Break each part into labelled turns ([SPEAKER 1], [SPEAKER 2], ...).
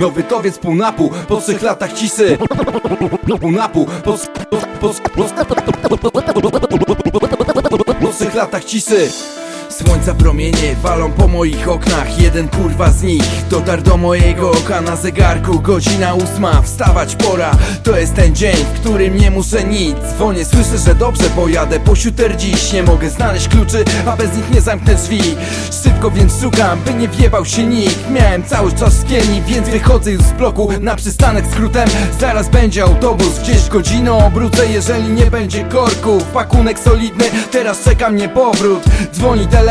[SPEAKER 1] Nowy towiec pół na pół, po trzech latach cisy Pół na pół, po, po, po, po, po trzech latach cisy Słońca promienie walą po moich oknach. Jeden kurwa z nich dotarł do mojego oka Na zegarku. Godzina ósma Wstawać pora, to jest ten dzień W którym nie muszę nic. Dzwonię, słyszę, że dobrze pojadę. Po siuter dziś nie mogę znaleźć kluczy A bez nich nie zamknę drzwi. Szybko więc szukam, by nie wjebał się nikt. Miałem cały czas kieni, więc wychodzę już z bloku Na przystanek skrótem, zaraz będzie autobus Gdzieś godzinę obrócę, jeżeli nie będzie korków Pakunek solidny, teraz czeka mnie powrót. Dzwoni telefon,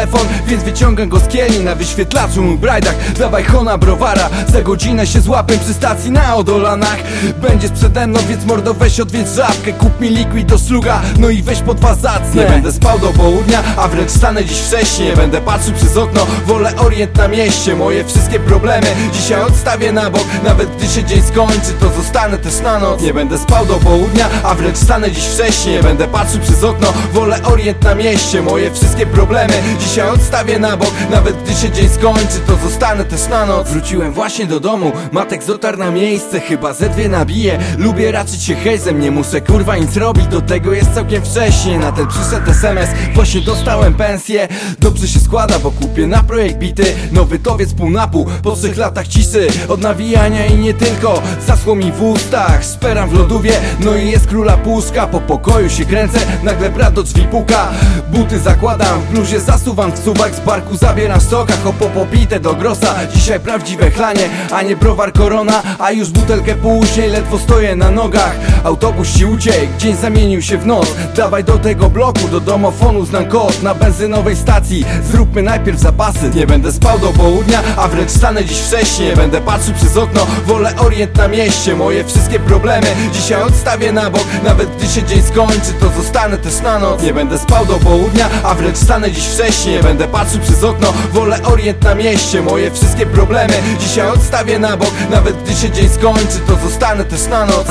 [SPEAKER 1] więc wyciągam go z kieli Na wyświetlaczu mój brajdach, dawaj hona browara Za godzinę się złapię przy stacji na Odolanach. Będziesz przede mną, więc mordo weź odwiedź żabkę Kup mi liquid do sluga, no i weź po dwa zacne Nie będę spał do południa, a wręcz stanę dziś wcześniej Będę patrzył przez okno, wolę orient na mieście. Moje wszystkie problemy dzisiaj odstawię na bok. Nawet gdy się dzień skończy, to zostanę też na noc. Nie będę spał do południa, a wręcz stanę dziś wcześniej Będę patrzył przez okno, wolę orient na mieście. Moje wszystkie problemy dzisiaj odstawię na bok. Nawet gdy się dzień skończy, to zostanę też na noc. Wróciłem właśnie do domu, matek dotarł na miejsce Chyba ze dwie nabiję, lubię raczyć się hejzem Nie muszę kurwa nic robić, do tego jest całkiem wcześnie Na ten przyszedł SMS, właśnie dostałem pensję. Dobrze się składa, bo kupię na projekt bity. Nowy towiec pół na pół, po trzech latach cisy Od nawijania i nie tylko, zaschło mi w ustach Szperam w lodówie, no i jest króla puszka Po pokoju się kręcę, nagle brat do drzwi puka. Buty zakładam, w bluzie zasuwam w suwak Z barku zabieram w sokach, opo popite do grosa. Dzisiaj prawdziwe chlanie, a nie browar korona. A już butelkę później, ledwo stoję na nogach. Autobus ci uciekł, dzień zamienił się w noc. Dawaj do tego bloku, do domofonu znam kod. Na benzynowej stacji, zróbmy najpierw zapasy. Nie będę spał do południa, a wręcz stanę dziś wcześniej Będę patrzył przez okno, wolę orient na mieście. Moje wszystkie problemy dzisiaj odstawię na bok. Nawet gdy się dzień skończy, to zostanę też na noc. Nie będę spał do południa, a wręcz stanę dziś wcześniej Będę patrzył przez okno, wolę orient na mieście Moje wszystkie problemy dzisiaj odstawię na bok Nawet gdy się dzień skończy, to zostanę też na noc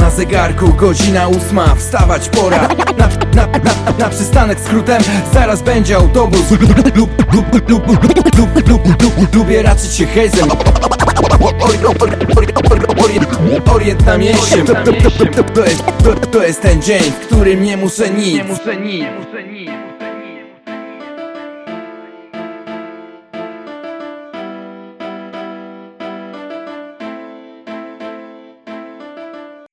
[SPEAKER 1] na, zegarku godzina ósma, wstawać pora na, na, na, na przystanek skrótem, zaraz będzie autobus Lub, lub, lub, lub, lub, lub, lub, lub, Lubię raczyć się hejzem Orient na mieście. To jest ten dzień, w którym nie muszę nic.